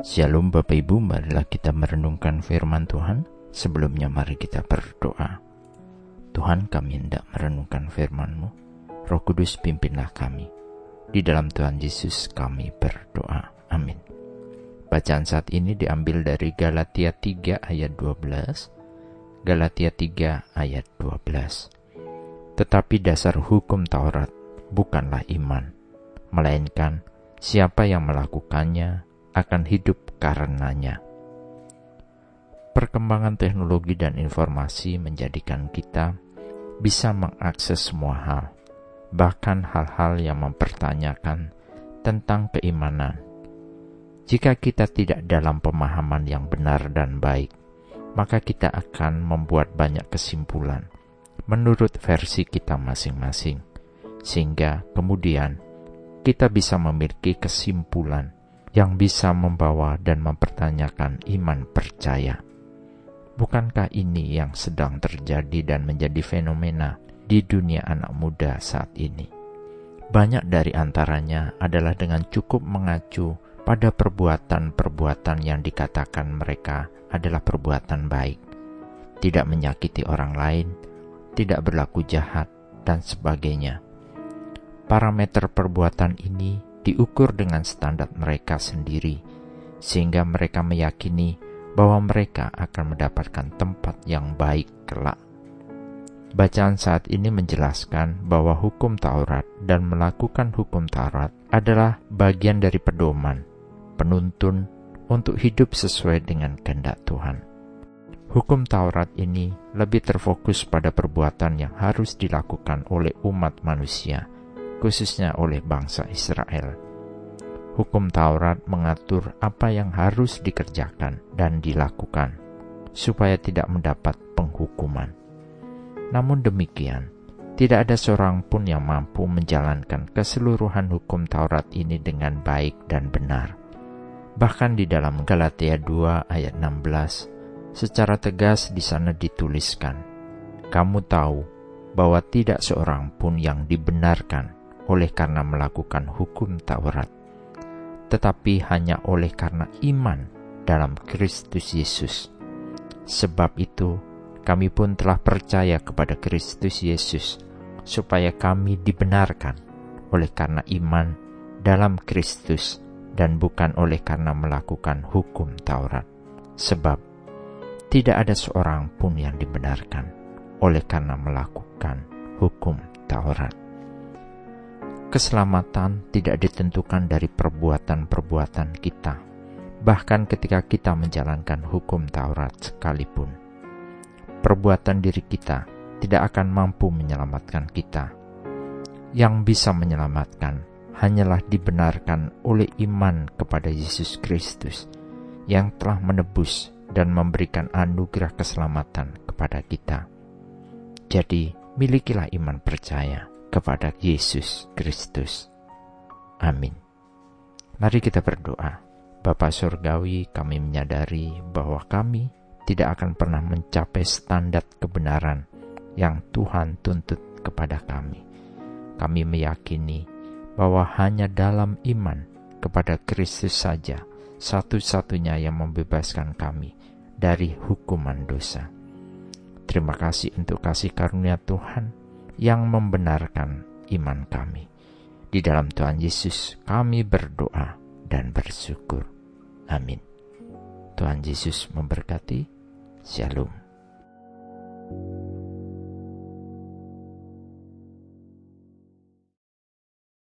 Shalom Bapak Ibu, marilah kita merenungkan firman Tuhan. Sebelumnya mari kita berdoa. Tuhan kami hendak merenungkan firman-Mu. Roh Kudus pimpinlah kami. Di dalam Tuhan Yesus kami berdoa. Amin. Bacaan saat ini diambil dari Galatia 3 ayat 12. Galatia 3 ayat 12. Tetapi dasar hukum Taurat bukanlah iman, melainkan siapa yang melakukannya akan hidup karenanya. Perkembangan teknologi dan informasi menjadikan kita bisa mengakses semua hal, bahkan hal-hal yang mempertanyakan tentang keimanan. Jika kita tidak dalam pemahaman yang benar dan baik, maka kita akan membuat banyak kesimpulan menurut versi kita masing-masing, sehingga kemudian kita bisa memiliki kesimpulan yang bisa membawa dan mempertanyakan iman percaya. Bukankah ini yang sedang terjadi dan menjadi fenomena di dunia anak muda saat ini? Banyak dari antaranya adalah dengan cukup mengacu pada perbuatan-perbuatan yang dikatakan mereka adalah perbuatan baik, tidak menyakiti orang lain, tidak berlaku jahat, dan sebagainya. Parameter perbuatan ini diukur dengan standar mereka sendiri, sehingga mereka meyakini bahwa mereka akan mendapatkan tempat yang baik kelak. Bacaan saat ini menjelaskan bahwa hukum Taurat dan melakukan hukum Taurat adalah bagian dari pedoman, penuntun untuk hidup sesuai dengan kehendak Tuhan. Hukum Taurat ini lebih terfokus pada perbuatan yang harus dilakukan oleh umat manusia khususnya oleh bangsa Israel. Hukum Taurat mengatur apa yang harus dikerjakan dan dilakukan, supaya tidak mendapat penghukuman. Namun demikian, tidak ada seorang pun yang mampu menjalankan keseluruhan hukum Taurat ini dengan baik dan benar. Bahkan di dalam Galatia 2 ayat 16, secara tegas di sana dituliskan, "Kamu tahu bahwa tidak seorang pun yang dibenarkan oleh karena melakukan hukum Taurat, tetapi hanya oleh karena iman dalam Kristus Yesus. Sebab itu, kami pun telah percaya kepada Kristus Yesus, supaya kami dibenarkan oleh karena iman dalam Kristus dan bukan oleh karena melakukan hukum Taurat. Sebab tidak ada seorang pun yang dibenarkan oleh karena melakukan hukum Taurat. Keselamatan tidak ditentukan dari perbuatan-perbuatan kita, bahkan ketika kita menjalankan hukum Taurat sekalipun. Perbuatan diri kita tidak akan mampu menyelamatkan kita. Yang bisa menyelamatkan hanyalah dibenarkan oleh iman kepada Yesus Kristus yang telah menebus dan memberikan anugerah keselamatan kepada kita. Jadi, milikilah iman percaya kepada Yesus Kristus. Amin. Mari kita berdoa. Bapa Surgawi, kami menyadari bahwa kami tidak akan pernah mencapai standar kebenaran yang Tuhan tuntut kepada kami. Kami meyakini bahwa hanya dalam iman kepada Kristus saja satu-satunya yang membebaskan kami dari hukuman dosa. Terima kasih untuk kasih karunia Tuhan yang membenarkan iman kami. Di dalam Tuhan Yesus kami berdoa dan bersyukur. Amin. Tuhan Yesus memberkati. Shalom.